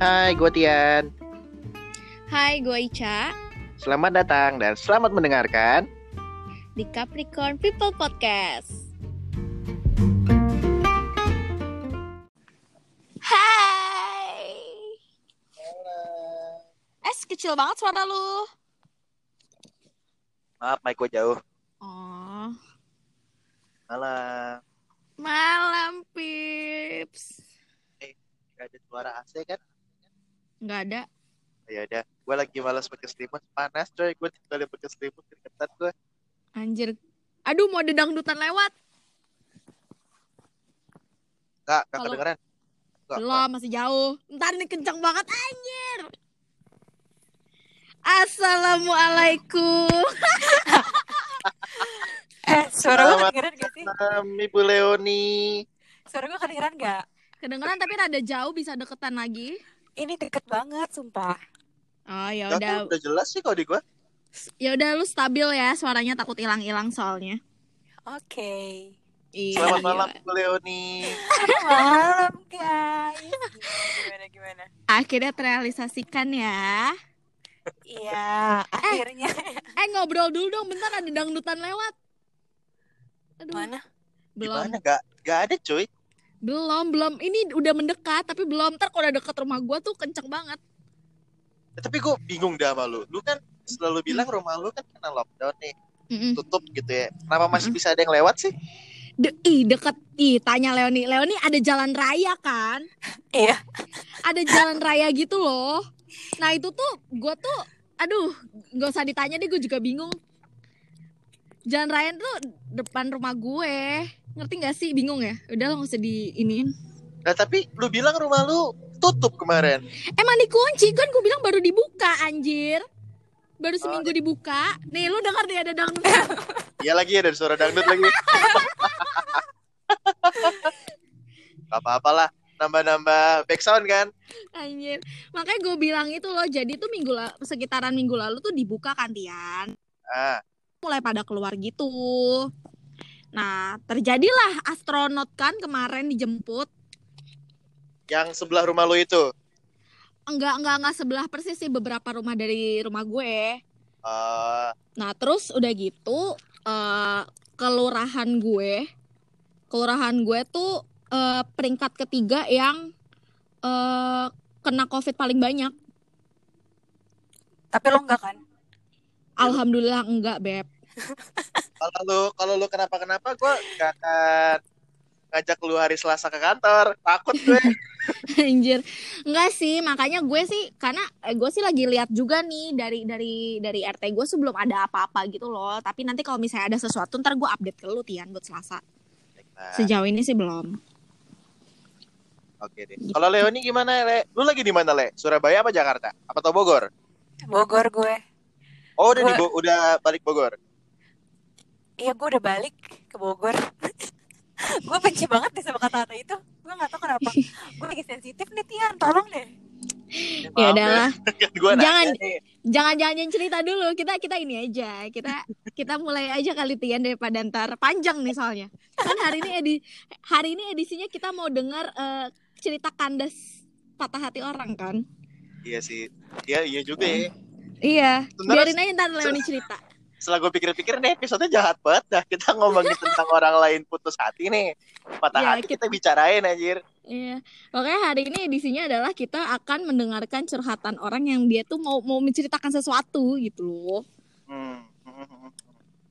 Hai, gue Tian. Hai, gue Ica Selamat datang dan selamat mendengarkan. di Capricorn People Podcast. Hai. Es kecil banget suara lu. Maaf, mic gue jauh. Oh, Malam. malam Pips. Gak ada suara AC kan? Nggak ada. Ya udah, gue lagi malas pakai selimut. Panas coy, gue tinggal pakai selimut keringetan gue. Anjir. Aduh, mau ada dangdutan lewat. Gak, gak Kalau- kedengeran. Belum, masih jauh. Ntar ini kencang banget, anjir. Assalamualaikum. Eh, suara gue kedengeran gak sih? Ibu Leoni. Suara gue kedengeran gak? Kedengeran tapi rada jauh, bisa deketan lagi. Ini deket banget, sumpah. Oh, ya udah. udah jelas sih kalau di gue. Ya udah lu stabil ya, suaranya takut hilang-hilang soalnya. Oke. Iya. Selamat malam, Ibu Leoni. Malam, guys. Gimana, gimana? Akhirnya terrealisasikan ya. Iya, akhirnya. Eh ngobrol dulu dong, bentar ada dangdutan lewat. Aduh, Mana? belum, Gimana? Gak, gak ada cuy. Belum, belum. Ini udah mendekat, tapi belum. Ntar kalau udah deket rumah gua tuh kenceng banget. Eh, Tapi gue bingung dah sama lu. Lu kan selalu bilang rumah lu kan kena lockdown nih. Mm-mm. Tutup gitu ya. Kenapa masih Mm-mm. bisa ada yang lewat sih? De- ih, deket. Ih, tanya Leoni. Leoni ada jalan raya kan? Iya. Ada jalan raya gitu loh. Nah itu tuh, gua tuh, aduh, gak usah ditanya deh, gue juga bingung. Jalan raya tuh depan rumah gue. Ngerti gak sih? Bingung ya? Udah lo gak usah diiniin. Nah tapi lu bilang rumah lu tutup kemarin. Emang dikunci kan gue bilang baru dibuka anjir. Baru seminggu dibuka. Nih lu dengar deh ada dangdut. Iya lagi ada suara dangdut lagi. Gak apa-apa lah. Nambah-nambah backsound kan. anjir. Makanya gue bilang itu loh. Jadi tuh minggu la- sekitaran minggu lalu tuh dibuka kan Tian. Ah, Mulai pada keluar gitu. Nah, terjadilah astronot kan kemarin dijemput. yang sebelah rumah lu itu. Enggak, enggak, enggak sebelah persis sih beberapa rumah dari rumah gue. Eh, Nah, terus udah gitu eh kelurahan gue, kelurahan gue tuh eh, peringkat ketiga yang eh kena COVID paling banyak. Tapi lo enggak kan? Alhamdulillah enggak, Beb. kalau lu kalau lu kenapa-kenapa gue gak akan ngajak lu hari Selasa ke kantor. Takut gue. Anjir. Enggak sih, makanya gue sih karena eh, gue sih lagi lihat juga nih dari dari dari RT gue sebelum ada apa-apa gitu loh. Tapi nanti kalau misalnya ada sesuatu ntar gue update ke lu Tian buat Selasa. Nah, Sejauh ini sih belum. Oke deh. Kalau Leoni gimana, Le? Lu lagi di mana, Le? Surabaya apa Jakarta? Apa tau Bogor? Bogor gue. Oh, udah di Gua- Bo- udah balik Bogor. Iya, gue udah balik ke Bogor. gue benci banget deh sama kata-kata itu. Gue gak tau kenapa. gue lagi sensitif nih, Tian. Tolong deh. Ya Maaf udahlah. Kan gua Jangan- jangan jangan jangan cerita dulu kita kita ini aja kita kita mulai aja kali Tian daripada ntar panjang nih soalnya kan hari ini edi hari ini edisinya kita mau dengar eh, cerita kandas patah hati orang kan Iya sih. Iya, iya juga ya. Iya Sebenarnya biarin aja ntar Leoni cerita setelah gue pikir-pikir nih episode jahat banget dah kita ngomongin tentang orang lain putus hati nih patah Ya, hati kita bicarain anjir iya makanya hari ini edisinya adalah kita akan mendengarkan curhatan orang yang dia tuh mau mau menceritakan sesuatu gitu loh hmm. hmm, hmm, hmm.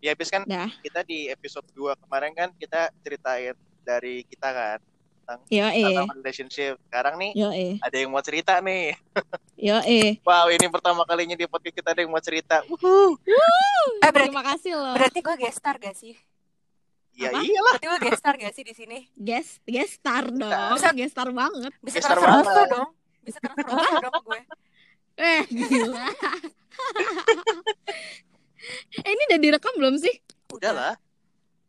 ya habis kan Dah. kita di episode 2 kemarin kan kita ceritain dari kita kan tentang yo eh tentang relationship sekarang nih yo eh ada yang mau cerita nih yo eh wow ini pertama kalinya di podcast kita ada yang mau cerita Wuhu. Eh, berarti, terima kasih loh berarti gue guest star gak sih? ya Apa? iyalah Berarti gue guest star gak sih di sini? guest guest star dong Bisa- guest star banget Bisa Guest star transfer banget. dong. Bisa transfer dong gue. Eh, gila. eh, ini udah direkam belum sih? udah lah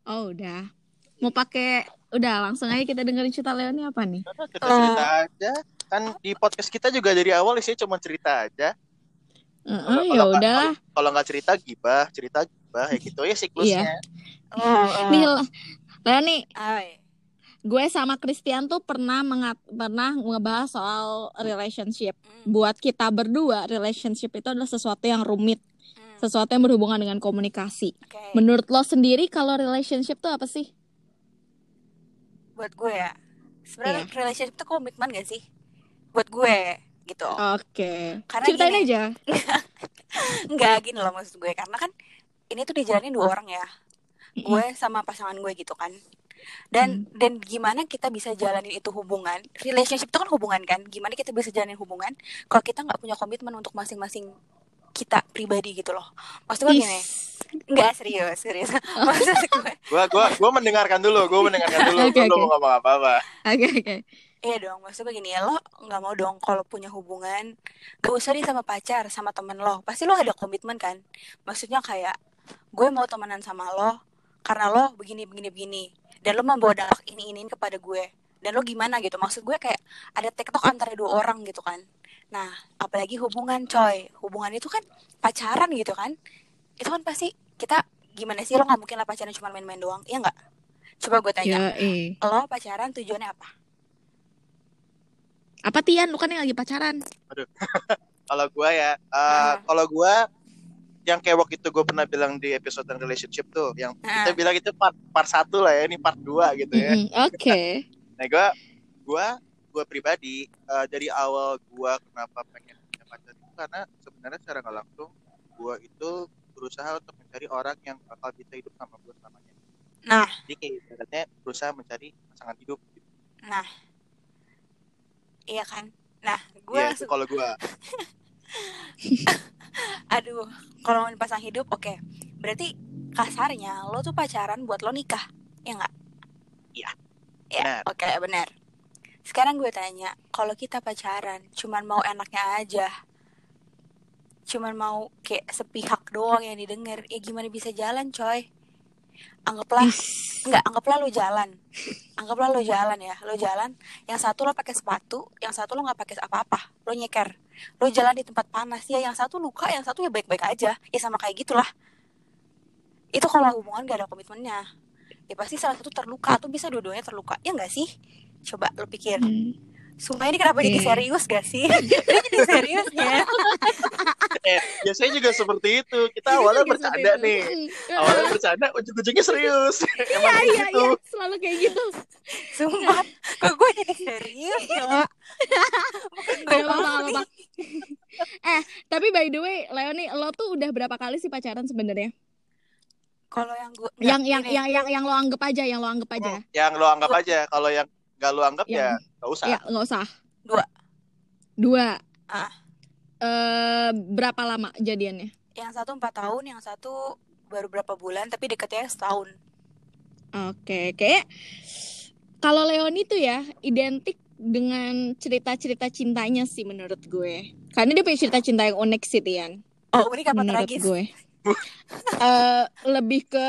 Oh, udah. Mau pakai udah langsung aja kita dengerin cerita Leoni apa nih? kita cerita aja kan di podcast kita juga dari awal isinya cuma cerita aja Heeh, Kalau- ya udah. kalau nggak cerita gibah cerita gibah ya gitu ya siklusnya Nih, Leoni, Ay. gue sama Christian tuh pernah mengat pernah ngebahas soal relationship. Hmm, Buat kita berdua, relationship itu adalah sesuatu yang rumit, hmm, sesuatu yang berhubungan dengan komunikasi. oke. Menurut lo sendiri kalau relationship tuh apa sih? Buat gue ya, sebenarnya Iya. relationship itu komitmen gak sih? Buat gue gitu. Oke. Karena Ceritain gini. aja. Enggak gini loh maksud gue karena kan ini tuh dijalanin dua orang ya. Gue sama pasangan gue gitu kan. Dan dan gimana kita bisa jalanin itu hubungan? Relationship itu kan hubungan kan? Gimana kita bisa jalanin hubungan kalau kita nggak punya komitmen untuk masing-masing kita pribadi gitu loh. Maksud gue gini, Is. Enggak serius, serius. Maksud gue Gua gua gua mendengarkan dulu, gua mendengarkan dulu. Oke, Gua belum oke. mau ngomong apa-apa. Oke oke. Iya dong, maksud gue gini ya lo nggak mau dong kalau punya hubungan gak usah nih sama pacar, sama temen lo, pasti lo ada komitmen kan? Maksudnya kayak gue mau temenan sama lo karena lo begini begini begini dan lo membawa dampak ini ini kepada gue dan lo gimana gitu? Maksud gue kayak ada tektok antara dua orang gitu kan? Nah, apalagi hubungan coy, hubungan itu kan pacaran gitu kan? Itu kan pasti kita gimana sih lo nggak mungkin lah pacaran cuma main-main doang, iya nggak? Coba gue tanya, Ya, eh. lo pacaran tujuannya apa? Apa Tian? Lu kan yang lagi pacaran. Kalau gua ya, eh, Ah. kalau gua yang kayak waktu itu gue pernah bilang di episode tentang relationship tuh, yang Ah. kita bilang itu part part satu lah ya, ini part 2 gitu ya. Mm-mm, Oke. Nah, gua gua gua pribadi eh, dari awal gua kenapa pengen punya pacar itu karena sebenarnya secara nggak langsung gua itu berusaha untuk mencari orang yang bakal bisa hidup sama gua selamanya. Nah. Jadi kayak ibaratnya berusaha mencari pasangan hidup. Gitu. Nah, iya kan? Nah, gue itu langsung, kalau gua. aduh, kalau mau pasang hidup, oke. Berarti kasarnya lo tuh pacaran buat lo nikah, ya nggak? Iya. Ya, oke benar. Sekarang gue tanya, kalau kita pacaran, cuman mau enaknya aja, cuman mau kayak sepihak doang yang didengar, ya gimana bisa jalan, coy? Anggaplah Is. Enggak, anggaplah lo jalan. Anggaplah lo jalan ya. Lo jalan, yang satu lo pakai sepatu, yang satu lo nggak pakai apa-apa. Lo nyeker. Lo jalan di tempat panas ya, yang satu luka, yang satu ya baik-baik aja. Ya sama kayak gitulah. Itu kalau hubungan gak ada komitmennya. Ya pasti salah satu terluka atau bisa dua-duanya terluka. Ya nggak sih? Coba lo pikir. Hmm. Sumpah ini kenapa jadi Iya. serius gak sih? Ini jadi serius ya. Eh, biasanya juga seperti itu. Kita awalnya bercanda nih. Mm. Awalnya bercanda, ujung-ujungnya serius. Kayak Iya, gitu. iya, selalu kayak gitu. Sumpah, kok gue jadi serius ya? Bukan Gak banget. gak apa-apa. Eh, tapi by the way, Leoni, lo tuh udah berapa kali sih pacaran sebenarnya? Kalau yang gue Yang yang yang yang yang lo anggap aja, yang lo anggap aja. Yang lo anggap aja. Kalau yang nggak lo anggap ya Nggak usah. Ya, nggak usah. Dua. Dua. Ah. Eh, berapa lama jadiannya? yang satu empat tahun, yang satu baru berapa bulan, tapi deketnya setahun. Oke, kayak kalau Leoni tuh ya identik dengan cerita-cerita cintanya sih menurut gue. Karena dia punya cerita cinta yang unik sih, Tian. Oh, ini kapan menurut tragis? gue. Eh, lebih ke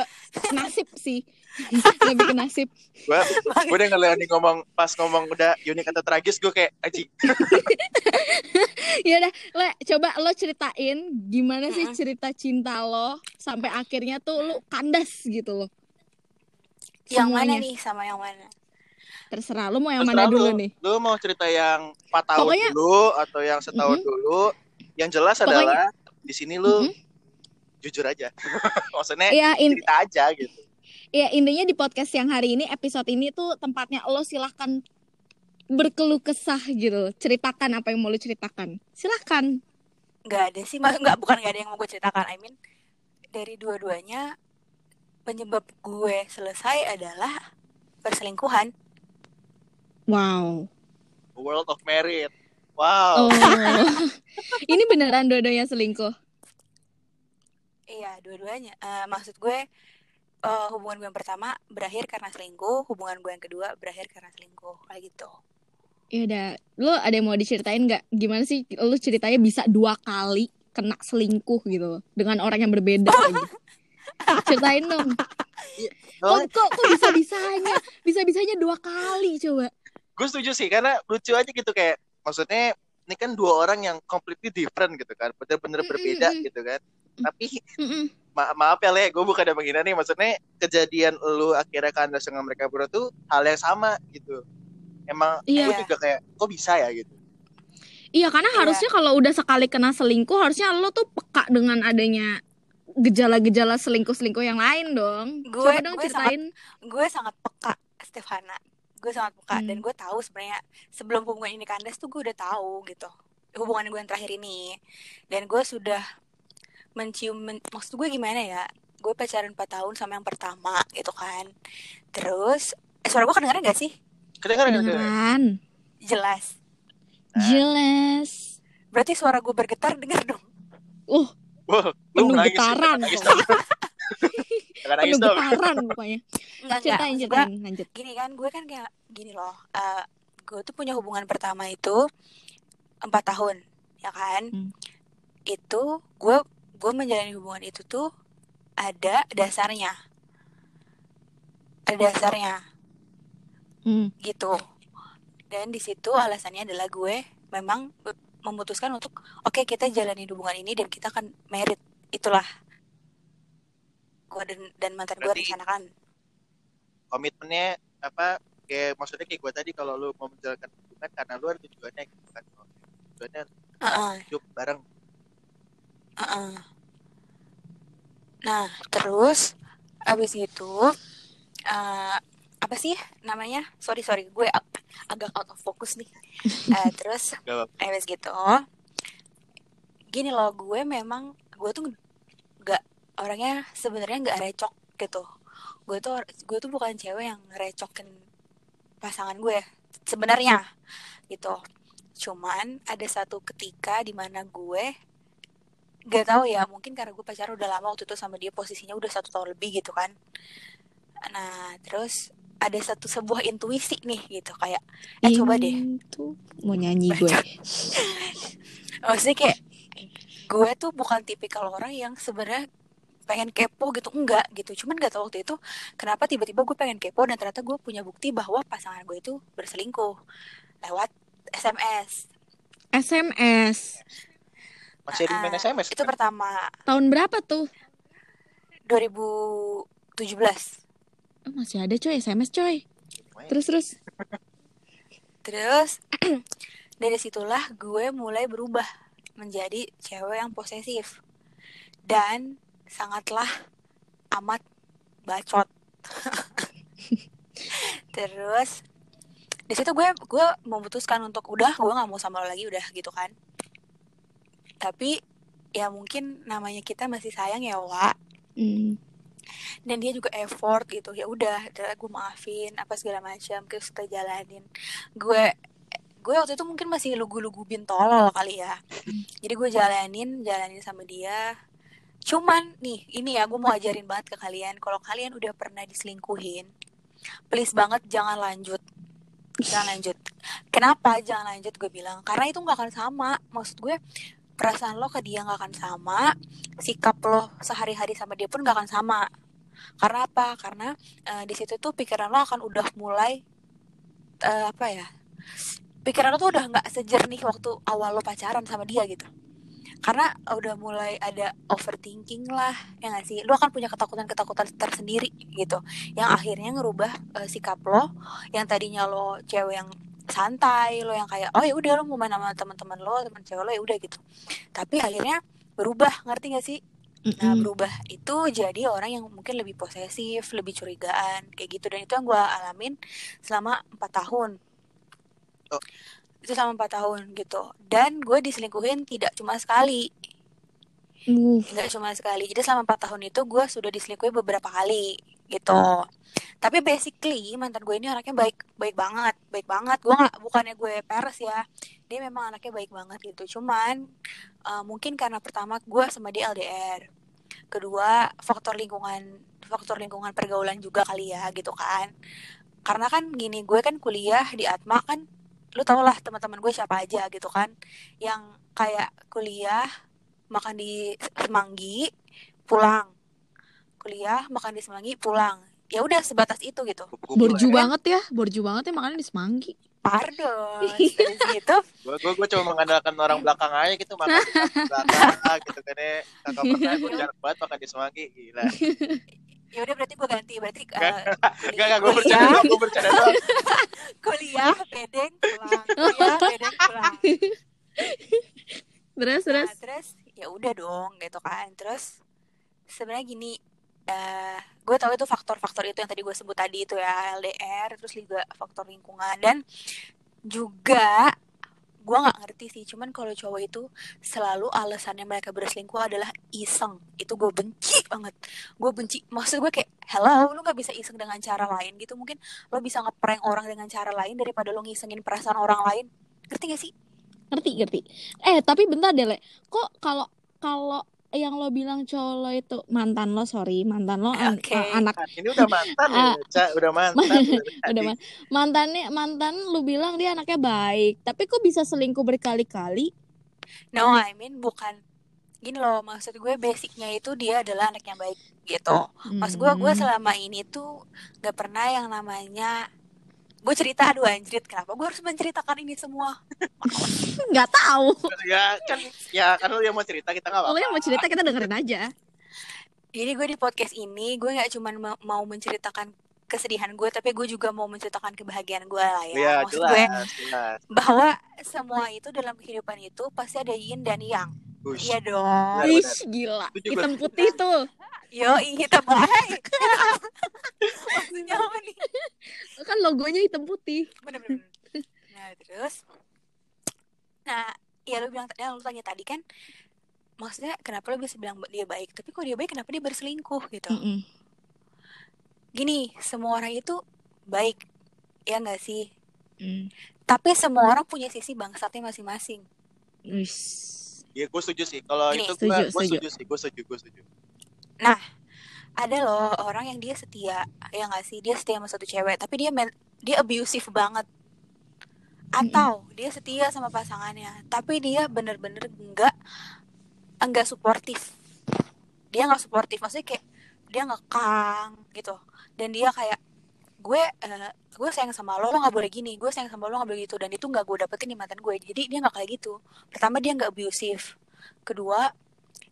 nasib sih. lebih ke nasib. Gue gue udah ngeliat ngomong pas ngomong udah unik atau tragis gue kayak aji. Ya udah, Le, coba lo ceritain gimana sih cerita cinta lo sampai akhirnya tuh lo kandas gitu loh. Yang mana nih sama yang mana? Terserah lo mau yang Terserah mana dulu lu. nih? Lu mau cerita yang 4 tahun Pokoknya- dulu atau yang setahun Mm-mm. dulu? Yang jelas Pokoknya- adalah di sini lu Mm-mm. jujur aja. Maksudnya Iya, in- cerita aja gitu. Ya intinya di podcast yang hari ini episode ini tuh tempatnya lo silahkan berkeluh kesah gitu. Ceritakan apa yang mau lo ceritakan. Silahkan. Gak ada sih, mas nggak bukan gak ada yang mau gue ceritakan. I mean dari dua-duanya penyebab gue selesai adalah perselingkuhan. Wow. World of Merit. Wow. Oh. ini beneran dua-duanya selingkuh. Iya, dua-duanya. Eh, maksud gue eh, hubungan gue yang pertama berakhir karena selingkuh, hubungan gue yang kedua berakhir karena selingkuh, kayak gitu. Ya udah, lo ada yang mau diceritain nggak? Gimana sih lo ceritanya bisa dua kali kena selingkuh gitu loh, dengan orang yang berbeda lagi? Ceritain dong. Kok, Oh, kok, kok bisa bisanya, bisa bisanya dua kali coba. gue setuju sih karena lucu aja gitu kayak maksudnya ini kan dua orang yang completely different gitu kan bener-bener berbeda mm. gitu kan tapi Mm-mm. Ma- maaf ya le gue bukan ada menghina nih maksudnya kejadian lu akhirnya kandas dengan mereka berdua tuh hal yang sama gitu emang Iya. gue juga kayak kok bisa ya gitu Iya karena Iya. harusnya kalau udah sekali kena selingkuh harusnya lo tuh peka dengan adanya gejala-gejala selingkuh-selingkuh yang lain dong. Gue- Coba dong gue ceritain. gue sangat peka Stefana gue sangat peka Hmm. dan gue tahu sebenarnya sebelum hubungan ini kandas tuh gue udah tahu gitu hubungan gue yang terakhir ini dan gue sudah mencium men- maksud gue gimana ya? Gue pacaran 4 tahun sama yang pertama gitu kan. Terus eh, suara gue kedengeran gak sih? Kedengeran kedengeran. Kedengeran. jelas. Jelas. berarti suara gue bergetar dengar dong. Uh, Wah, Penuh getaran. Penuh getaran pokoknya. enggak enggak. Ceritain, ceritain, lanjut. gini kan gue kan kayak gini loh. Eh, gue tuh punya hubungan pertama itu empat tahun ya kan? Hmm. itu gue gue menjalani hubungan itu tuh ada dasarnya ada dasarnya Hmm. gitu dan di situ alasannya adalah gue memang memutuskan untuk oke kita jalani hubungan ini dan kita akan merit itulah gue dan, dan mantan gue rencanakan Komitmennya apa? Kayak maksudnya kayak gue tadi kalau lu mau menjalankan hubungan karena lu ada tujuannya gitu kan. Tujuannya Heeh. hidup bareng. Heeh. Nah, terus abis itu eh, apa sih namanya? Sorry sorry, gue ag- agak out of focus nih. Eh, terus Gak abis gitu, gini loh, gue memang gue tuh nggak orangnya sebenarnya nggak recok gitu. Gue tuh gue tuh bukan cewek yang ngerecokin pasangan gue sebenarnya gitu. Cuman ada satu ketika di mana gue gak tahu ya mungkin karena gue pacaran udah lama waktu itu sama dia posisinya udah satu tahun lebih gitu kan. Nah terus ada satu sebuah intuisi nih gitu kayak eh coba deh. Itu mau nyanyi gue. maksudnya kayak gue tuh bukan tipikal orang yang sebenarnya pengen kepo gitu enggak gitu. Cuman gak tahu waktu itu kenapa tiba-tiba gue pengen kepo dan ternyata gue punya bukti bahwa pasangan gue itu berselingkuh lewat SMS SMS. Masih ada main SMS itu kan? pertama Tahun berapa tuh? 2017 Oh, masih ada coy SMS coy. Terus terus. Terus dari situlah gue mulai berubah menjadi cewek yang posesif dan sangatlah amat bacot. Terus di situ gue gue memutuskan untuk udah gue nggak mau sama lo lagi udah gitu kan. Tapi ya mungkin namanya kita masih sayang ya Wak Hmm. dan dia juga effort gitu. Ya udah gue maafin apa segala macam terus kita jalanin. Gue gue waktu itu mungkin masih lugu-lugu bintol kali ya. Jadi gue jalanin jalanin sama dia. Cuman nih ini ya gue mau ajarin banget ke kalian. Kalau kalian udah pernah diselingkuhin please banget jangan lanjut. Jangan lanjut. Kenapa? Jangan lanjut gue bilang. Karena itu nggak akan sama. Maksud gue perasaan lo ke dia nggak akan sama sikap lo sehari-hari sama dia pun nggak akan sama. Karena apa? Karena eh, di situ tuh pikiran lo akan udah mulai eh, apa ya pikiran lo tuh udah nggak sejernih waktu awal lo pacaran sama dia gitu. Karena udah mulai ada overthinking lah ya nggak sih? Lo akan punya ketakutan-ketakutan tersendiri gitu yang akhirnya ngerubah eh, sikap lo. Yang tadinya lo cewek yang santai lo yang kayak oh ya udah lo mau main sama teman-teman lo teman cewek lo ya udah gitu tapi akhirnya berubah ngerti gak sih Nah berubah itu jadi orang yang mungkin lebih posesif, lebih curigaan kayak gitu dan itu yang gue alamin selama empat tahun. Oh. Itu selama empat tahun gitu. Dan gue diselingkuhin tidak cuma sekali, Uh, nggak cuma sekali. Jadi selama empat tahun itu gue sudah diselingkuhin beberapa kali gitu. Tapi basically mantan gue ini anaknya baik baik banget, baik banget. Gue nggak bukannya gue peres ya. Dia memang anaknya baik banget gitu. Cuman eh, mungkin karena pertama gue sama dia LDR. Kedua faktor lingkungan faktor lingkungan pergaulan juga kali ya gitu kan. Karena kan gini gue kan kuliah di Atma kan lu tau lah teman-teman gue siapa aja gitu kan yang kayak kuliah makan di Semanggi pulang kuliah makan di Semanggi pulang. Ya udah sebatas itu gitu. Borju ya. banget ya, borju banget ya makanya di Semanggi. pardon situ. Gue gue gue cuma mengandalkan orang belakang aja gitu makan di belakang gitu kan ya. Kakak pernah gue jarak banget makan di semanggi gila. Ya udah berarti gue ganti berarti uh, gak gak gue bercanda gue bercanda kuliah bedeng pulang kuliah bedeng pulang. Terus terus. Nah, terus ya udah dong gitu kan. Terus sebenarnya gini eh gue tahu itu faktor-faktor itu yang tadi gue sebut tadi itu ya LDR terus juga faktor lingkungan. Dan juga gue nggak ngerti sih cuman kalau cowok itu selalu alasannya mereka berselingkuh adalah iseng. Itu gue benci banget. Gue benci maksud gue kayak hello lu nggak bisa iseng dengan cara lain gitu. Mungkin lo bisa ngeprank orang dengan cara lain daripada lo ngisengin perasaan orang lain. Ngerti gak sih? Ngerti ngerti. Eh tapi bentar deh kok kalau kalau yang lo bilang cowok lo itu mantan lo sorry mantan lo an- Oke. anak ini udah mantan Ah. ya udah mantan udah man- mantannya mantan lu bilang dia anaknya baik tapi kok bisa selingkuh berkali-kali No, I mean bukan gini loh maksud gue basicnya itu dia adalah anak yang baik gitu. Maksud gue gue Hmm. selama ini tuh gak pernah yang namanya gue cerita aduh anjrit kenapa gue harus menceritakan ini semua? Nggak tahu. Ya kan ya kan lu yang mau cerita kita nggak apa-apa. yang mau cerita kita dengerin aja. Jadi gue di podcast ini gue nggak cuman ma- mau menceritakan kesedihan gue tapi gue juga mau menceritakan kebahagiaan gue lah ya. Iya maksud jelas gue jelas. bahwa semua itu dalam kehidupan itu pasti ada yin dan yang Bush. iya dong. Ih, gila. Hitam putih tuh. Yo kita baik maksudnya apa nih? Kan logonya hitam putih. Bener-bener nah terus. Nah ya lu bilang tadi lu tanya tadi kan maksudnya kenapa lu bisa bilang dia baik? Tapi kok dia baik kenapa dia berselingkuh gitu? Mm-mm. gini semua orang itu baik ya nggak sih? Mm. tapi semua orang punya sisi bangsatnya masing-masing. Wis. Iya, gue setuju sih. Kalau itu gue setuju, gue setuju. setuju sih, gue setuju, gue setuju. ada loh orang yang dia setia ya nggak sih dia setia sama satu cewek tapi dia men- dia abusive banget atau dia setia sama pasangannya tapi dia bener-bener enggak enggak suportif dia nggak suportif maksudnya kayak dia ngekang gitu dan dia kayak gue eh, gue sayang sama lo lo nggak boleh gini. Gue sayang sama lo nggak boleh gitu. Dan itu nggak gue dapetin di mantan gue. Jadi dia nggak kayak gitu. Pertama dia nggak abusive. Kedua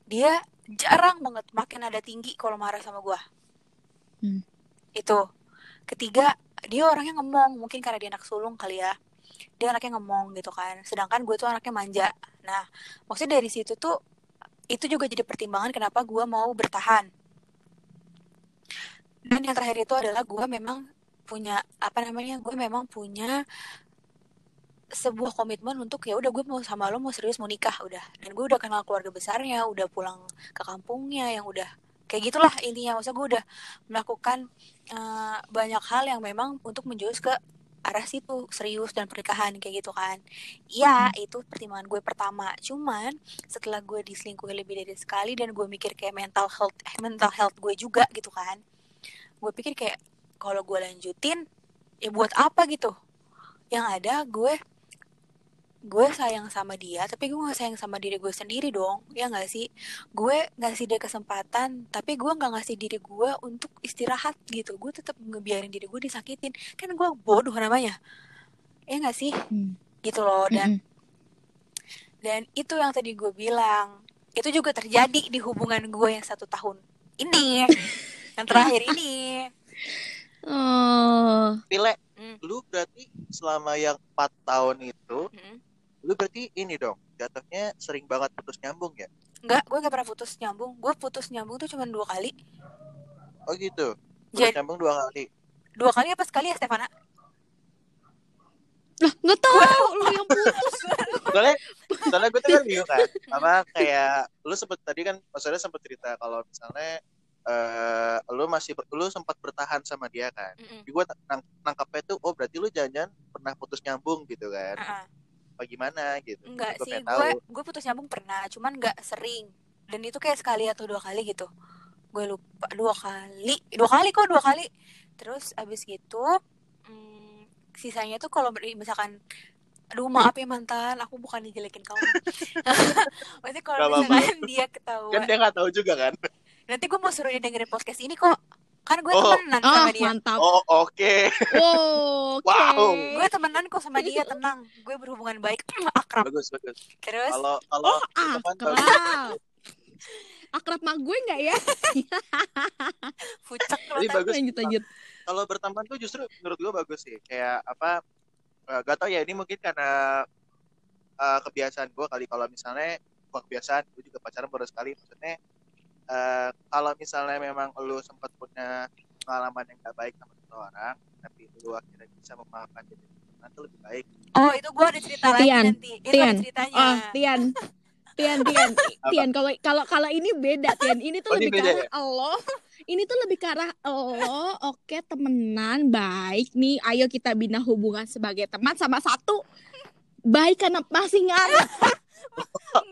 dia jarang banget makin ada tinggi kalau marah sama gue. Hmm. itu. Ketiga dia orangnya ngomong mungkin karena dia anak sulung kali ya. Dia anaknya ngomong gitu kan. Sedangkan gue tuh anaknya manja. Nah maksudnya dari situ tuh itu juga jadi pertimbangan kenapa gue mau bertahan. Dan yang terakhir itu adalah gue memang punya apa namanya gue memang punya sebuah komitmen untuk ya udah gue mau sama lo mau serius mau nikah udah. Dan gue udah kenal keluarga besarnya udah pulang ke kampungnya yang udah kayak gitulah intinya. Maksudnya gue udah melakukan eh, banyak hal yang memang untuk menjurus ke arah situ serius dan pernikahan kayak gitu kan. Iya itu pertimbangan gue pertama. Cuman setelah gue diselingkuhi lebih dari sekali dan gue mikir kayak mental health eh, mental health gue juga gitu kan gue pikir kayak kalau gue lanjutin ya buat apa gitu? Yang ada gue gue sayang sama dia tapi gue gak sayang sama diri gue sendiri dong ya nggak sih? Gue ngasih dia kesempatan tapi gue nggak ngasih diri gue untuk istirahat gitu. Gue tetap ngebiarin diri gue disakitin. Kan gue bodoh namanya. Ya nggak sih? Hmm. gitu loh dan Mm-mm. dan itu yang tadi gue bilang. Itu juga terjadi di hubungan gue yang satu tahun ini yang terakhir ini Oh, Pile, Hmm. lu berarti selama yang 4 tahun itu, Mm. lu berarti ini dong, jatuhnya sering banget putus nyambung ya? Enggak, gue gak pernah putus nyambung. Gue putus nyambung tuh cuma dua kali. Oh gitu. Putus Jadi- nyambung dua kali. Dua kali apa sekali ya, Stefana? lah nggak tahu lu yang putus. Soalnya, soalnya gue tuh kan bingung kan, apa kayak lu sempet tadi kan, maksudnya sempet cerita kalau misalnya eh lu masih lu sempat bertahan sama dia kan. Mm-mm. Jadi gue nang, nangkapnya tuh, oh berarti lu jangan pernah putus nyambung gitu kan? Uh-uh. Apa gimana gitu? Enggak Gua sih, gue gue putus nyambung pernah, cuman nggak sering. Dan itu kayak sekali atau dua kali gitu. Gue lupa dua kali, dua kali kok dua kali. Terus abis gitu, mm, sisanya tuh kalau misalkan Aduh maaf ya mantan, aku bukan dijelekin kamu. Maksudnya kalau misalkan dia Kan ketahuan, dia nggak tahu juga kan? Nanti gue mau suruh dia dengerin podcast ini kok. kan gue Oh. temenan Oh, sama dia mantap. Oh oke. Wow, oke. Wow. gue temenan kok sama dia tenang gue berhubungan baik akrab Bagus bagus. terus Kalau kalau Oh, bagus. akrab. Akrab sama gue nggak ya? fucek Tapi lu bagus. Lanjut, lanjut. Kalau berteman tuh justru menurut gue bagus sih. Kayak apa? eh, gak tau ya ini mungkin karena eh, kebiasaan gue kali kalau misalnya bukan kebiasaan gue juga pacaran baru sekali maksudnya eh, kalau misalnya memang lu sempat punya pengalaman yang gak baik sama seseorang tapi lu akhirnya bisa memaafkan jadi teman itu lebih baik oh itu gue ada cerita lagi Tian, nanti itu Tian. ceritanya Oh, Tian. Tian, Tian, Tian. Kalau kalau kalau ini beda, Tian. Ini tuh Oh, lebih ke arah Allah. Ini tuh lebih ke arah Allah. Oke, temenan baik nih. Ayo kita bina hubungan sebagai teman sama satu baik karena masih ngarep.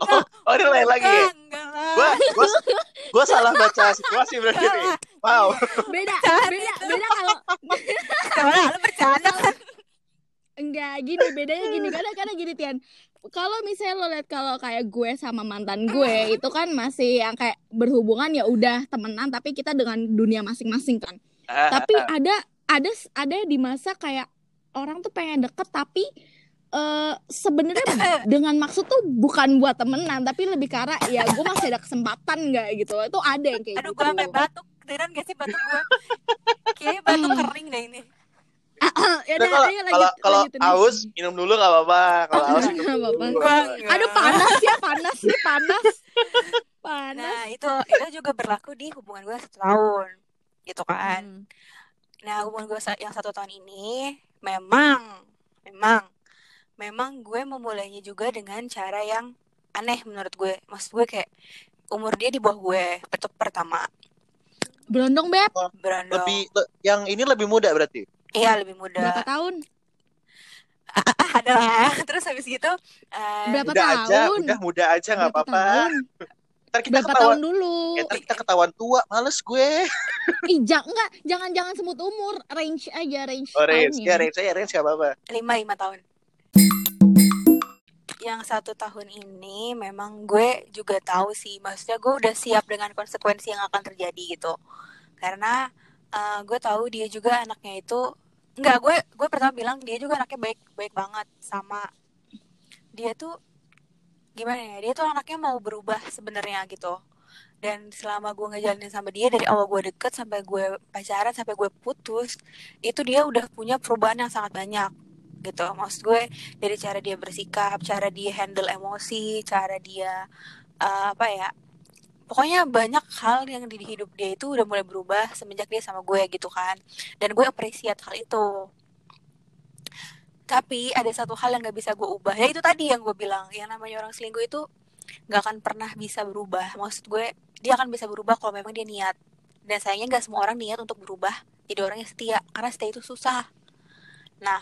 oh, oh ini lain lagi enggak enggak. Lah gue gue gue salah baca situasi berarti nih lah. wow. Beda, beda, beda kalau Soalnya lu bercanda. Kan enggak gini bedanya gini. Karena karena gini Tian. Kalau misalnya lo lihat kalau kayak gue sama mantan gue itu kan masih yang kayak berhubungan ya udah temenan tapi kita dengan dunia masing-masing kan. tapi ada ada ada di masa kayak orang tuh pengen deket tapi eh sebenarnya dengan maksud tuh bukan buat temenan tapi lebih ke arah ya gue masih ada kesempatan nggak gitu. Itu ada yang kayak aduh gitu. gue sampai batuk. Tiran gak sih batuk gue kayaknya batuk kering deh ini. Ya udah kalau ayo kalau lanjut kalau lanjutin. aus minum dulu nggak apa-apa. Kalau Oh, aus minum apa-apa. dulu. Gua aduh panas ya panas nih panas. Panas. Nah itu itu juga berlaku di hubungan gue satu tahun gitu kan. Hmm. Nah, hubungan gue yang satu tahun ini memang, memang, memang gue memulainya juga dengan cara yang aneh menurut gue. Maksud gue kayak umur dia di bawah gue, itu pertama. berondong beb Berandong. lebih le- yang ini lebih muda berarti Iya, lebih muda. berapa tahun Ah, ada lah. Terus habis gitu, eh, berapa muda aja tahun udah muda aja nggak apa-apa ntar kita berapa ketahuan tahun dulu ya, ntar kita ketahuan tua males gue Ih, jangan enggak, jangan jangan sebut umur, range aja range oh range tahunnya. ya range saya range nggak apa-apa lima lima tahun. Yang satu tahun ini memang gue juga tahu sih, maksudnya gue udah siap dengan konsekuensi yang akan terjadi gitu. Karena eh, gue tahu dia juga anaknya itu enggak gue gue pertama bilang dia juga anaknya baik baik banget sama dia tuh gimana ya dia tuh anaknya mau berubah sebenarnya gitu dan selama gue ngejalanin sama dia dari awal gue deket sampai gue pacaran sampai gue putus itu dia udah punya perubahan yang sangat banyak gitu. Maksud gue dari cara dia bersikap cara dia handle emosi cara dia eh, apa ya pokoknya banyak hal yang di hidup dia itu udah mulai berubah semenjak dia sama gue gitu kan. Dan gue appreciate hal itu. Tapi ada satu hal yang gak bisa gue ubah. Ya itu tadi yang gue bilang yang namanya orang selingkuh itu gak akan pernah bisa berubah. Maksud gue dia akan bisa berubah kalau memang dia niat. Dan sayangnya gak semua orang niat untuk berubah. Jadi orang yang setia karena setia itu susah. Nah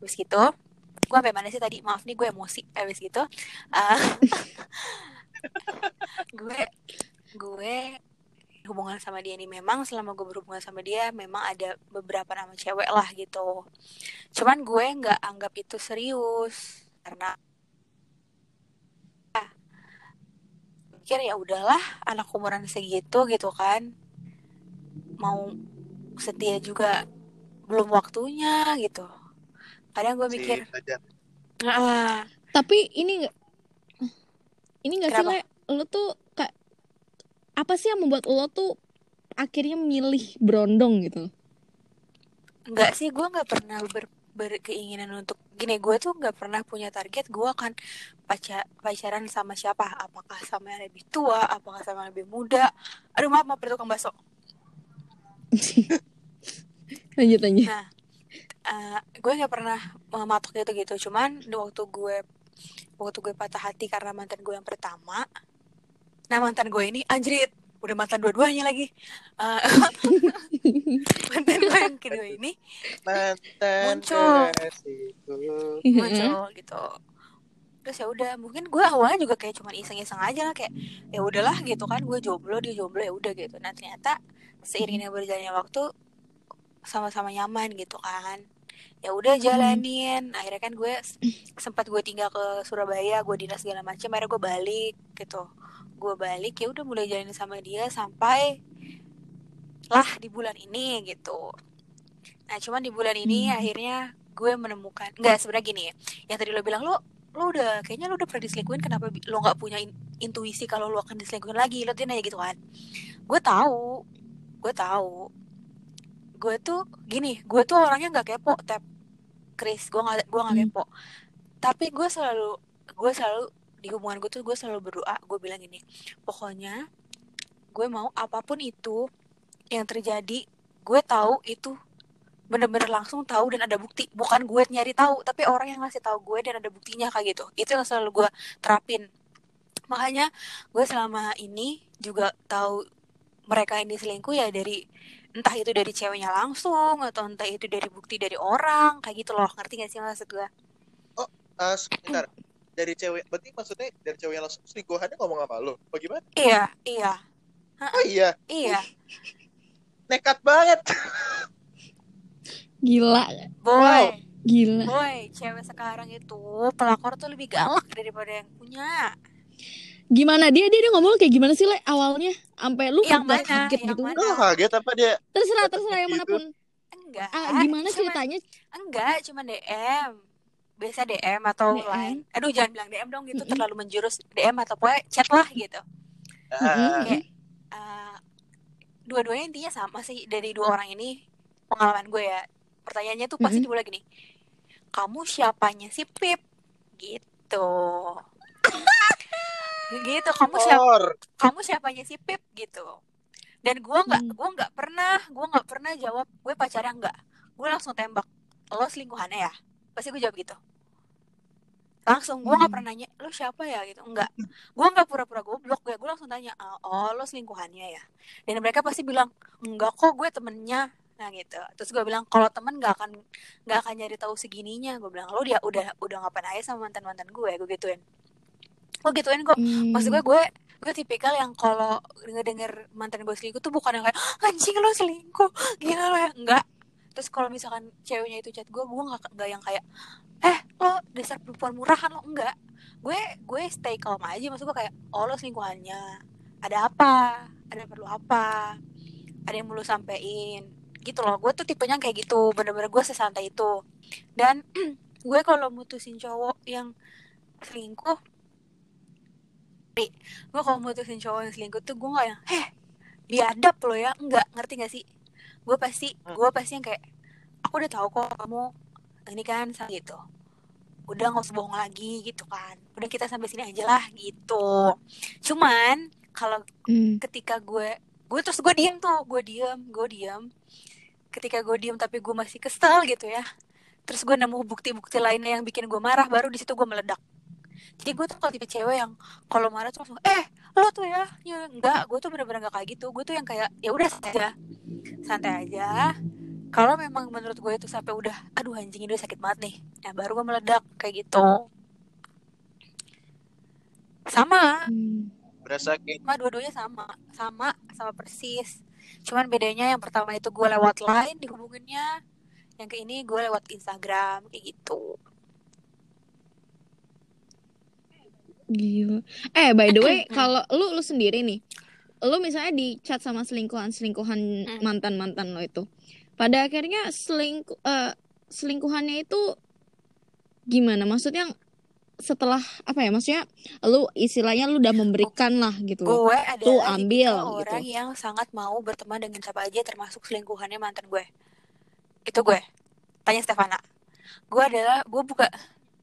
habis gitu gue sampai mana sih tadi? Maaf nih gue emosi habis gitu. Ah, gue gue hubungan sama dia ini memang selama gue berhubungan sama dia memang ada beberapa nama cewek lah gitu. Cuman gue nggak anggap itu serius karena pikir ya udahlah anak umuran segitu gitu kan. Mau setia juga belum waktunya gitu kadang gue mikir si. "Ah, Tapi ini enggak ini enggak sih Kenapa? Le? Lo tuh kayak apa sih yang membuat lo tuh akhirnya milih berondong gitu? Enggak sih, gue nggak pernah ber, berkeinginan untuk gini. Gue tuh nggak pernah punya target. Gue akan paca, pacaran sama siapa? Apakah sama yang lebih tua? Apakah sama yang lebih muda? Aduh maaf, maaf tukang bakso. lanjut lanjut. Nah, eh, gue nggak pernah mematok gitu gitu. Cuman waktu gue waktu gue patah hati karena mantan gue yang pertama. Nah mantan gue ini anjrit udah mantan dua-duanya lagi. Eh, mantan gue yang kedua ini mantan Muncul. muncul gitu terus ya udah mungkin gue awalnya juga kayak cuman iseng-iseng aja lah kayak ya udahlah gitu kan gue jomblo dia jomblo ya udah gitu nah ternyata seiringnya berjalannya waktu sama-sama nyaman gitu kan ya udah jalanin. Akhirnya kan gue sempat gue tinggal ke Surabaya gue dinas segala macam akhirnya gue balik gitu. Gue balik ya udah mulai jalanin sama dia sampai lah di bulan ini gitu. Nah cuman di bulan ini Hmm. akhirnya gue menemukan nggak sebenarnya gini yang tadi lo bilang lo lo udah kayaknya lo udah pernah diselingkuhin kenapa lo nggak punya in- intuisi kalau lo akan diselingkuhin lagi? Lo dia nanya gitu kan. Gue tahu gue tahu gue tuh gini gue tuh orangnya nggak kepo tap Chris gue nggak gue nggak Hmm. kepo. Tapi gue selalu gue selalu di hubungan gue tuh gue selalu berdoa gue bilang gini pokoknya gue mau apa pun itu yang terjadi gue tahu itu bener-bener langsung tahu dan ada bukti. Bukan gue nyari tahu tapi orang yang ngasih tahu gue dan ada buktinya kayak gitu. Itu yang selalu gue terapin. Makanya gue selama ini juga tahu mereka ini selingkuh ya dari entah itu dari ceweknya langsung atau entah itu dari bukti dari orang kayak gitu loh ngerti gak sih maksud gue Ah, sebentar. Dari cewek, berarti maksudnya dari cewek yang langsung selingkuhannya ngomong sama lo? Bagaimana? iya iya Oh iya, iya nekat banget. Gila, boy Wow. gila. boy cewek sekarang itu pelakor tuh lebih galak daripada yang punya Gimana dia dia, dia ngomong kayak gimana sih le awalnya? Sampai lu Yang mana? kaget Yang gitu. mana? Lo kaget apa dia? Terserah terserah yang Gitu. mana pun. enggak Ah, gimana Cuman- ceritanya? enggak cuma DM biasa DM atau DM. line aduh jangan bilang DM dong gitu terlalu menjurus DM atau pokoknya chat lah gitu. Ah, kayak eh, dua-duanya intinya sama sih dari dua orang ini pengalaman gue ya pertanyaannya tuh pasti Mm-mm. dimulai gini kamu siapanya si Pip gitu gitu kamu siapa kamu siapanya si Pip? Gitu. Dan gue nggak Hmm. gue nggak pernah gue nggak pernah jawab gue pacarnya nggak. Gue langsung tembak lo selingkuhannya ya? Pasti gue jawab gitu. Langsung gue nggak Hmm. pernah nanya lo siapa ya? Gitu. Enggak gue nggak pura-pura goblok gue. Gue langsung tanya oh lo selingkuhannya ya? Dan mereka pasti bilang enggak kok gue temennya. Nah gitu. Terus gue bilang kalau temen nggak akan nggak akan nyari tahu segininya. Gue bilang lo dia udah udah ngapain aja sama mantan mantan gue? Gue gituin gue gituin kok. Hmm. maksud gue gue gue tipikal yang kalau ngedenger mantan gue selingkuh tuh bukan yang kayak "Ah, anjing lo selingkuh gila lo ya. Enggak. Terus kalau misalkan ceweknya itu chat gue gue nggak nggak yang kayak eh lo dasar perempuan murahan lo. Enggak. Gue gue stay calm aja. Maksud gue kayak oh lo selingkuhannya. Ada apa? Ada perlu apa? Ada yang lo sampein? Gitu loh. Gue tuh tipenya kayak gitu. Bener-bener gue sesantai itu. Dan gue kalau mutusin cowok yang selingkuh gue kalau mutusin cowok yang selingkuh tuh gue nggak yang heh biadab lo ya. Enggak ngerti gak sih? Gue pasti gue pasti yang kayak aku udah tahu kok kamu ini kan gitu. Udah nggak usah bohong lagi gitu kan. Udah kita sampai sini aja lah gitu. Cuman kalau Hmm. ketika gue gue terus gue diem tuh gue diem gue diem. Ketika gue diem tapi gue masih kesel gitu ya terus gue nemu bukti-bukti lainnya yang bikin gue marah baru di situ gue meledak jadi gue tuh kalau tipe cewek yang kalau marah tuh langsung eh lo tuh ya, ya enggak gue tuh bener-bener gak kayak gitu. Gue tuh yang kayak ya udah santai aja. Santai aja. Kalau memang menurut gue itu sampai udah aduh anjing ini udah sakit banget nih. Nah baru gue meledak kayak gitu. Sama. Hmm. Berasa kayak sama dua-duanya sama. Sama sama persis. Cuman bedanya yang pertama itu gue lewat line dihubunginnya yang ke ini gue lewat Instagram kayak gitu Gila. Eh, by the way, kalau lu lu sendiri nih, lu misalnya di chat sama selingkuhan-selingkuhan Hmm. mantan-mantan lo itu. Pada akhirnya selingkuh eh, selingkuhannya itu gimana? Maksudnya setelah apa ya? Maksudnya lu istilahnya lu udah memberikan lah gitu gue Tuh, adalah ambil, gitu. orang yang sangat mau berteman dengan siapa aja termasuk selingkuhannya mantan gue itu gue tanya Stefana gue adalah gue buka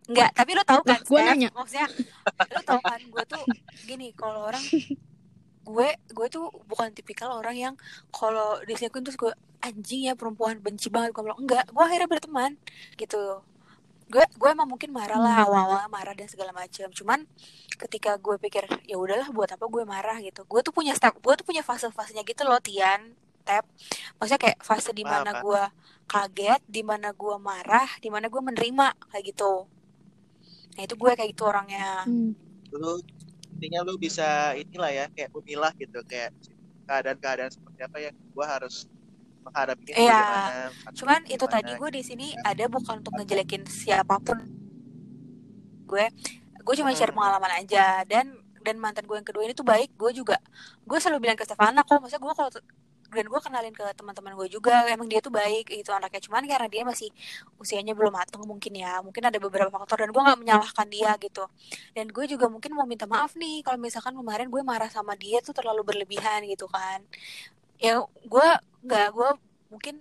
Enggak, tapi lo tau kan Steph? nanya. maksudnya lo tau kan gue tuh gini kalau orang gue gue tuh bukan tipikal orang yang kalau diselingkuhin terus gue anjing ya perempuan benci banget. Gue bilang enggak gue akhirnya berteman gitu. Gue gue emang mungkin marah lah Hmm. awal-awal marah dan segala macam cuman ketika gue pikir ya udahlah buat apa gue marah gitu. Gue tuh punya step gue tuh punya fase-fasenya gitu loh Tian tap maksudnya kayak fase di mana gue kaget di mana gue marah di mana gue menerima kayak gitu nah itu gue kayak gitu orangnya Hmm. lu intinya lu bisa inilah ya kayak memilah gitu kayak keadaan-keadaan seperti apa yang gua harus menghadapi Iya. Cuman itu tadi gue di sini ada bukan untuk ngejelekin siapa pun. Gue gue cuma share Hmm. pengalaman aja dan dan mantan gue yang kedua ini tuh baik. Gue juga gue selalu bilang ke Stefana kok, maksudnya gue kalau dan gue kenalin ke teman-teman gue juga emang dia tuh baik itu anaknya. Cuman karena dia masih usianya belum matang mungkin ya mungkin ada beberapa faktor dan gue nggak menyalahkan dia gitu. Dan gue juga mungkin mau minta maaf nih kalau misalkan kemarin gue marah sama dia tuh terlalu berlebihan gitu kan. Ya gue nggak gue mungkin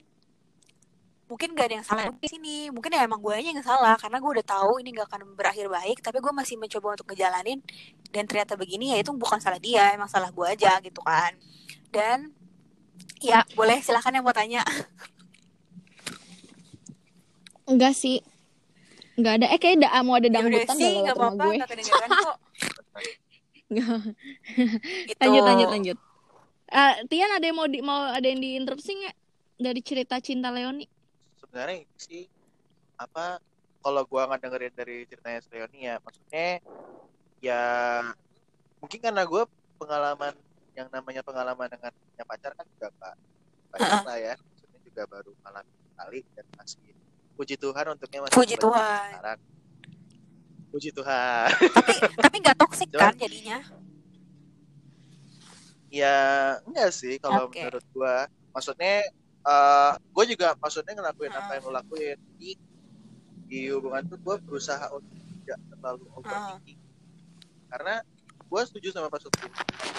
mungkin gak ada yang salah di sini. Mungkin ya emang gue aja yang salah karena gue udah tahu ini gak akan berakhir baik tapi gue masih mencoba untuk ngejalanin. Dan ternyata begini ya itu bukan salah dia emang salah gue aja gitu kan. Dan ya boleh silahkan yang mau tanya Enggak sih. Enggak ada. Eh kayak da, mau ada ya dangdutan sih gak nggak lewat rumah apa-apa gue. kok gitu lanjut lanjut lanjut. Eh, Tian ada yang mau di, mau ada yang diinterupsi nggak dari cerita cinta Leoni? sebenarnya sih apa kalau gua nggak dengerin dari ceritanya Leoni ya maksudnya ya mungkin karena gua pengalaman yang namanya pengalaman dengan punya pacar kan juga nggak banyak lah ya maksudnya juga baru malam kali dan masih puji Tuhan untuknya masih Puji Tuhan. sekarang. puji Tuhan tapi tapi nggak toksik kan jadinya ya enggak sih kalau Oke. menurut gua maksudnya eh gue juga maksudnya ngelakuin Ah. apa yang lo lakuin di di hubungan tuh gue berusaha untuk tidak terlalu Ah. overthinking karena gue setuju sama Pak Sutri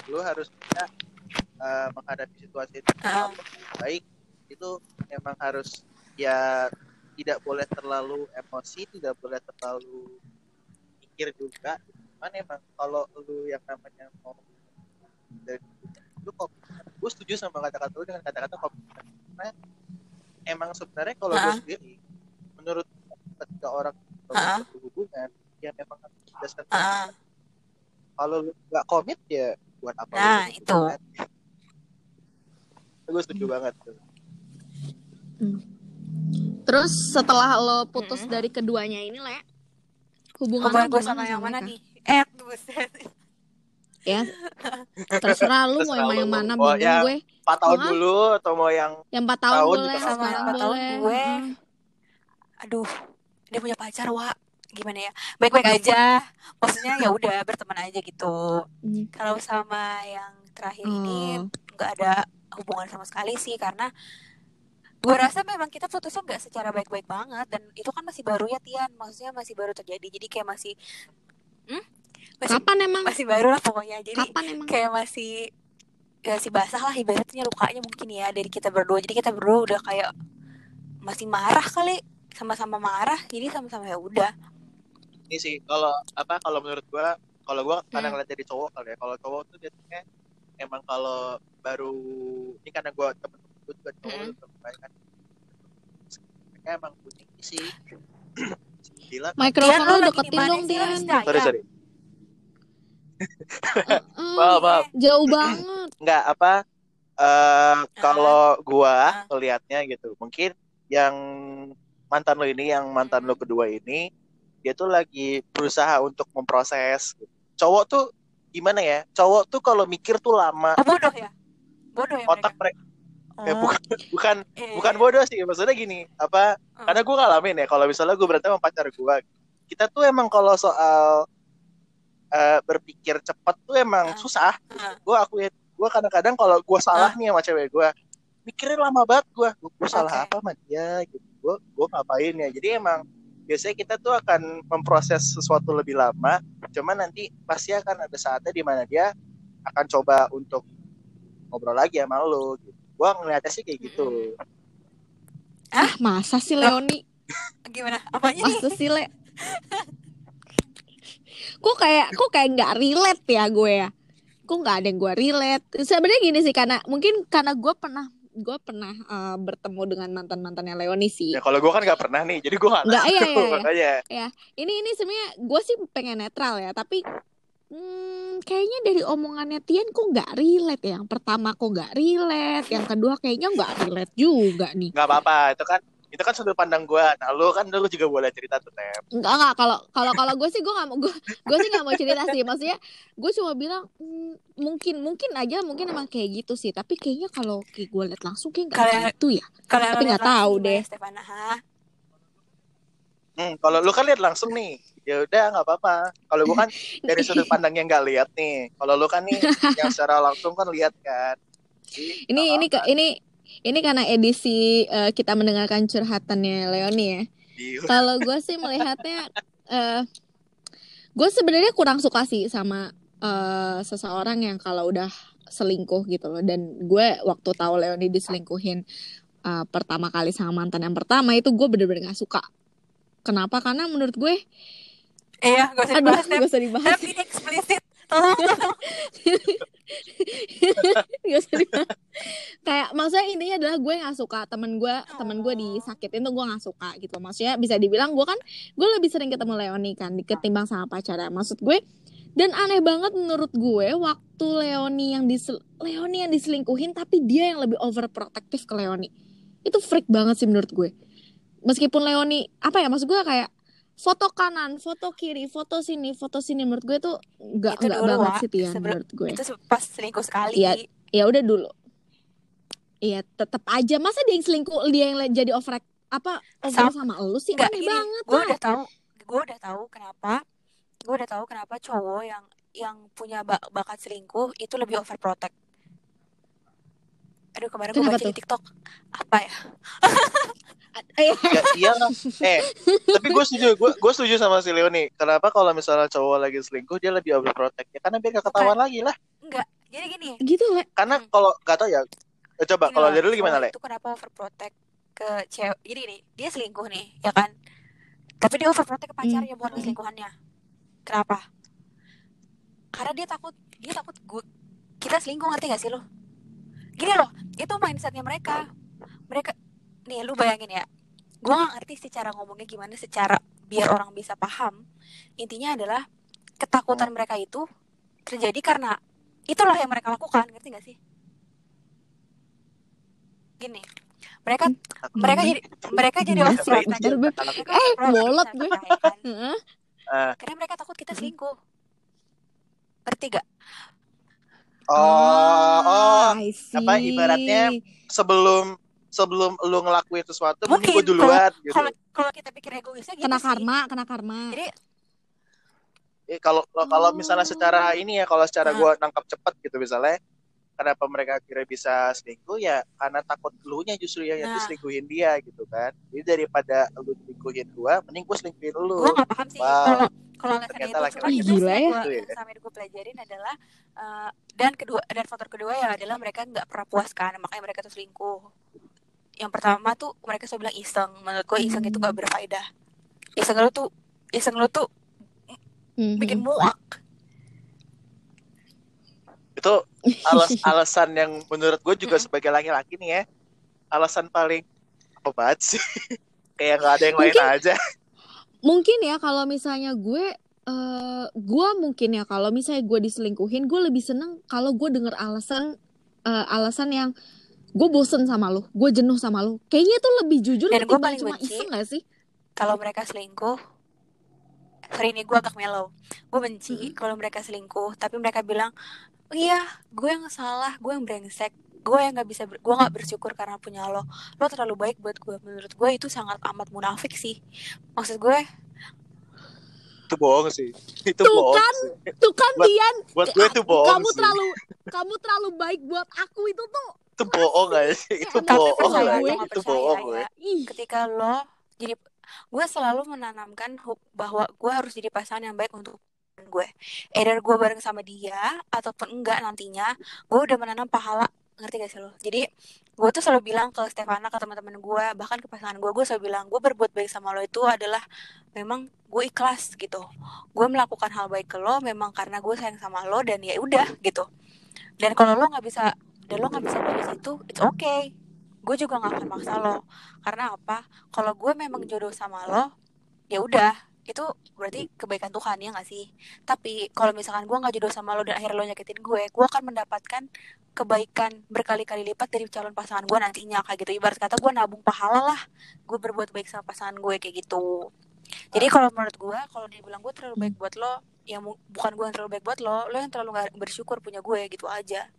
lo harus bisa eh, menghadapi situasi itu Ah. baik itu emang harus ya tidak boleh terlalu emosi tidak boleh terlalu mikir juga cuman emang kalau lu yang namanya mau dari lu kok gue setuju sama kata-kata lu dengan kata-kata komitmen karena emang sebenarnya kalau gue Ah. sendiri menurut ketika orang Ah. berhubungan ya memang harus berdasarkan Ah. komitmen. kalau lu nggak komit ya buat apa Nah, berhubungan? itu. gue setuju banget tuh Terus setelah lo putus Mm-mm. dari keduanya ini Le, hubungan, gue sama yang mana nih eh buset Ya, terserah lu mau Terserah yang lu. mana Mau bingung yang- gue. empat tahun Hah? dulu atau mau yang Yang 4 tahun Tahun boleh, yang sama yang empat tahun boleh. gue. Mm. aduh dia punya pacar wa gimana ya baik-baik aja maksudnya ya udah berteman aja gitu Hmm. kalau sama yang terakhir ini Oh. nggak ada hubungan sama sekali sih karena gue rasa memang kita putusnya nggak secara baik-baik banget dan itu kan masih baru ya Tian maksudnya masih baru terjadi jadi kayak masih hmm? masih Kapan emang? masih baru lah pokoknya jadi Kapan emang? kayak masih ya si basah lah ibaratnya lukanya mungkin ya dari kita berdua jadi kita berdua udah kayak masih marah kali sama-sama marah jadi sama-sama ya udah ini sih kalau apa kalau menurut gua kalau gua Hmm. kadang ngeliat dari cowok kali ya kalau cowok tuh biasanya emang kalau baru ini karena gua temen-temen gua juga cowok Hmm. kebanyakan mereka emang punya ini sih gila Mikrofon Tian, lu deketin dong, sih? Lu Tian. di Senayan? sorry sorry Mm, maaf maaf Jauh banget. nggak apa eh kalau gua Ah. ngelihatnya gitu mungkin yang mantan lo ini yang mantan lo Hmm. kedua ini dia tuh lagi berusaha untuk memproses. Gitu. cowok tuh gimana ya? Cowok tuh kalau mikir tuh lama. Oh, bodoh ya? Bodoh ya otak mereka. Mereka eh, Oh, bukan bukan eh, bukan bodoh sih. Maksudnya gini apa Oh. karena gue ngalamin ya kalau misalnya gue berantem sama pacar gue kita tuh emang kalau soal eh, berpikir cepat tuh emang Ah. susah. Ah. gue akuin gue kadang-kadang kalau gue salah nih sama cewek gue mikirnya lama banget gue gue salah Oke. apa sama dia gitu. Gue gue ngapain ya? Jadi emang biasanya kita tuh akan memproses sesuatu lebih lama cuman nanti pasti akan ada saatnya di mana dia akan coba untuk ngobrol lagi sama lo gitu gue ngeliatnya sih kayak gitu Ah, masa sih Leoni? gimana apanya nih Masa sih Le? Kok kayak kok kayak nggak relate ya gue ya? Kok nggak ada yang gue relate? Sebenarnya gini sih karena mungkin karena gue pernah gue pernah eh, bertemu dengan mantan mantannya Leoni sih. Ya kalau gue kan nggak pernah nih, jadi gue nggak Nggak, tahu iya, iya, iya. makanya. Ini ini sebenarnya gue sih pengen netral ya, tapi hmm, kayaknya dari omongannya Tian kok nggak relate ya. Yang pertama kok nggak relate, yang kedua kayaknya nggak relate juga nih. Nggak apa-apa, itu kan itu kan sudut pandang gue. Nah lu kan lu juga boleh cerita tuh Tep. Enggak enggak kalau kalau kalau gue sih gue nggak mau gue gue sih nggak mau cerita sih maksudnya gue cuma bilang hmm, mungkin mungkin aja mungkin emang kayak gitu sih tapi kayaknya kalau kayak gue liat langsung kayak nggak Kayak- gitu ya Kalau Tapi nggak tahu deh. Stefana ha Hmm, kalau lu kan lihat langsung nih, ya udah nggak apa-apa. Kalau gue kan dari sudut pandang yang nggak lihat nih. Kalau lu kan nih yang secara langsung kan lihat kan. Ini ini ke ini ini karena edisi eh, kita mendengarkan curhatannya Leoni ya. Di- Kalau gue sih melihatnya, eh gue sebenarnya kurang suka sih sama eh, seseorang yang kalau udah selingkuh gitu loh. Dan gue waktu tahu Leoni diselingkuhin eh, pertama kali sama mantan yang pertama itu gue bener-bener gak suka. Kenapa? Karena menurut gue, Iya, gak usah aduh dibahas Dep. gak usah dibahas. Ini eksplisit. Tolong, tolong. Gak usah dibahas. Kayak maksudnya intinya adalah gue gak suka temen gue temen gue Oh. disakitin tuh gue gak suka gitu. Maksudnya bisa dibilang gue kan gue lebih sering ketemu Leoni kan ketimbang sama pacarnya. Maksud gue dan aneh banget menurut gue waktu Leoni yang disel Leoni yang diselingkuhin tapi dia yang lebih overprotective ke Leoni. Itu freak banget sih menurut gue. Meskipun Leoni apa ya maksud gue kayak foto kanan, foto kiri, foto sini, foto sini menurut gue tuh nggak nggak banget sih Tian menurut gue Itu pas selingkuh sekali. Iya. ya udah dulu Iya tetap aja masa dia yang selingkuh dia yang jadi over apa over Sam- sama lu sih Enggak, aneh gini, banget gue udah tahu, gue udah tahu kenapa, gue udah tahu kenapa cowok yang yang punya ba- bakat selingkuh itu lebih overprotect. Aduh kemarin gue baca tuh? di TikTok apa ya? Ya iyalah eh tapi gue setuju gue gue setuju sama si Leoni kenapa kalau misalnya cowok lagi selingkuh dia lebih overprotect ya karena biar gak ketahuan lagi lah Enggak, jadi gini. gitu le karena Hmm. kalau gak tau ya eh, coba kalau dari lu gimana le Itu kenapa overprotect ke cewek? Jadi gini, dia selingkuh nih, ya kan? Tapi dia overprotect ke pacarnya buat Hmm. selingkuhannya. Kenapa? Karena dia takut, dia takut gue kita selingkuh ngerti gak sih lo? Gini loh, itu mindsetnya mereka. Mereka, nih lu bayangin ya, gue gak ngerti secara ngomongnya gimana, secara biar orang bisa paham. Intinya adalah ketakutan mereka itu terjadi karena itulah yang mereka lakukan, ngerti gak sih? Gini, mereka mereka jadi mereka jadi sih? Mereka Eh, bolot gue. Heeh. Eh, Karena mereka takut kita selingkuh. Ngerti gak? oh oh I apa, ibaratnya sebelum sebelum lu ngelakuin sesuatu mending Mungkin, gue duluan gitu Kalau kalau kita pikir egoisnya gitu kena sih. karma kena karma Jadi Eh, kalau kalau misalnya secara ini ya kalau secara Hmm. gue nangkap cepet gitu misalnya kenapa mereka akhirnya bisa selingkuh ya karena takut lu nya justru yang Nah. selingkuhin dia gitu kan jadi daripada lu selingkuhin gua mending gue selingkuhin lu gue gak paham sih Wow. kalau kalau alasannya Ternyata itu laki-laki cuma itu gila sih ya. gua, ya. yang sampai gue pelajarin adalah eh, dan kedua dan faktor kedua ya adalah mereka nggak pernah puas kan makanya mereka tuh selingkuh yang pertama tuh mereka selalu bilang iseng. Menurut gue iseng itu gak berfaedah. Iseng lu tuh iseng lu tuh Mhm. bikin muak itu alas alasan yang menurut gue juga Mm-mm. sebagai laki-laki nih ya alasan paling apa banget sih. Kayak nggak ada yang lain Mungkin- aja. mungkin ya kalau misalnya gue eh gue mungkin ya kalau misalnya gue diselingkuhin gue lebih seneng kalau gue denger alasan eh, alasan yang gue bosen sama lu gue jenuh sama lu. Kayaknya itu lebih jujur Dan gue paling cuma benci- iseng gak sih? kalau mereka selingkuh. Sorry ini gue agak mellow. Gue benci Mm-mm. kalau mereka selingkuh tapi mereka bilang iya gue yang salah gue yang brengsek. Gue yang nggak bisa ber- gue nggak bersyukur karena punya lo. Lo terlalu baik buat gue menurut gue itu sangat amat munafik sih. Maksud gue itu bohong sih. Itu Tuh bohong kan, sih. tuh kan Buat- Dian. buat gue itu bohong kamu sih. terlalu kamu terlalu baik buat aku itu tuh itu bohong gak sih? Itu Tapi bohong sih nggak itu bohong ya, gue. Ketika lo jadi gue selalu menanamkan bahwa gue harus jadi pasangan yang baik untuk gue. Either gue bareng sama dia ataupun enggak nantinya gue udah menanam pahala. Ngerti gak sih lo? Jadi gue tuh selalu bilang ke Stefana ke teman-teman gue bahkan ke pasangan gue gue selalu bilang gue berbuat baik sama lo itu adalah memang gue ikhlas gitu. Gue melakukan hal baik ke lo memang karena gue sayang sama lo dan ya udah gitu. Dan kalau lo nggak bisa dan lo nggak bisa balas itu it's okay. Gue juga nggak akan maksa lo. Karena apa? Kalau gue memang jodoh sama lo ya udah. Itu berarti kebaikan Tuhan ya gak sih? Tapi kalau misalkan gue nggak jodoh sama lo dan akhirnya lo nyakitin gue gue akan mendapatkan kebaikan berkali-kali lipat dari calon pasangan gue nantinya kayak gitu. Ibarat kata gue nabung pahala lah. Gue berbuat baik sama pasangan gue kayak gitu. Jadi kalau menurut gue kalau dia bilang gue terlalu baik buat lo ya bukan gue yang terlalu baik buat lo lo yang terlalu gak bersyukur punya gue gitu aja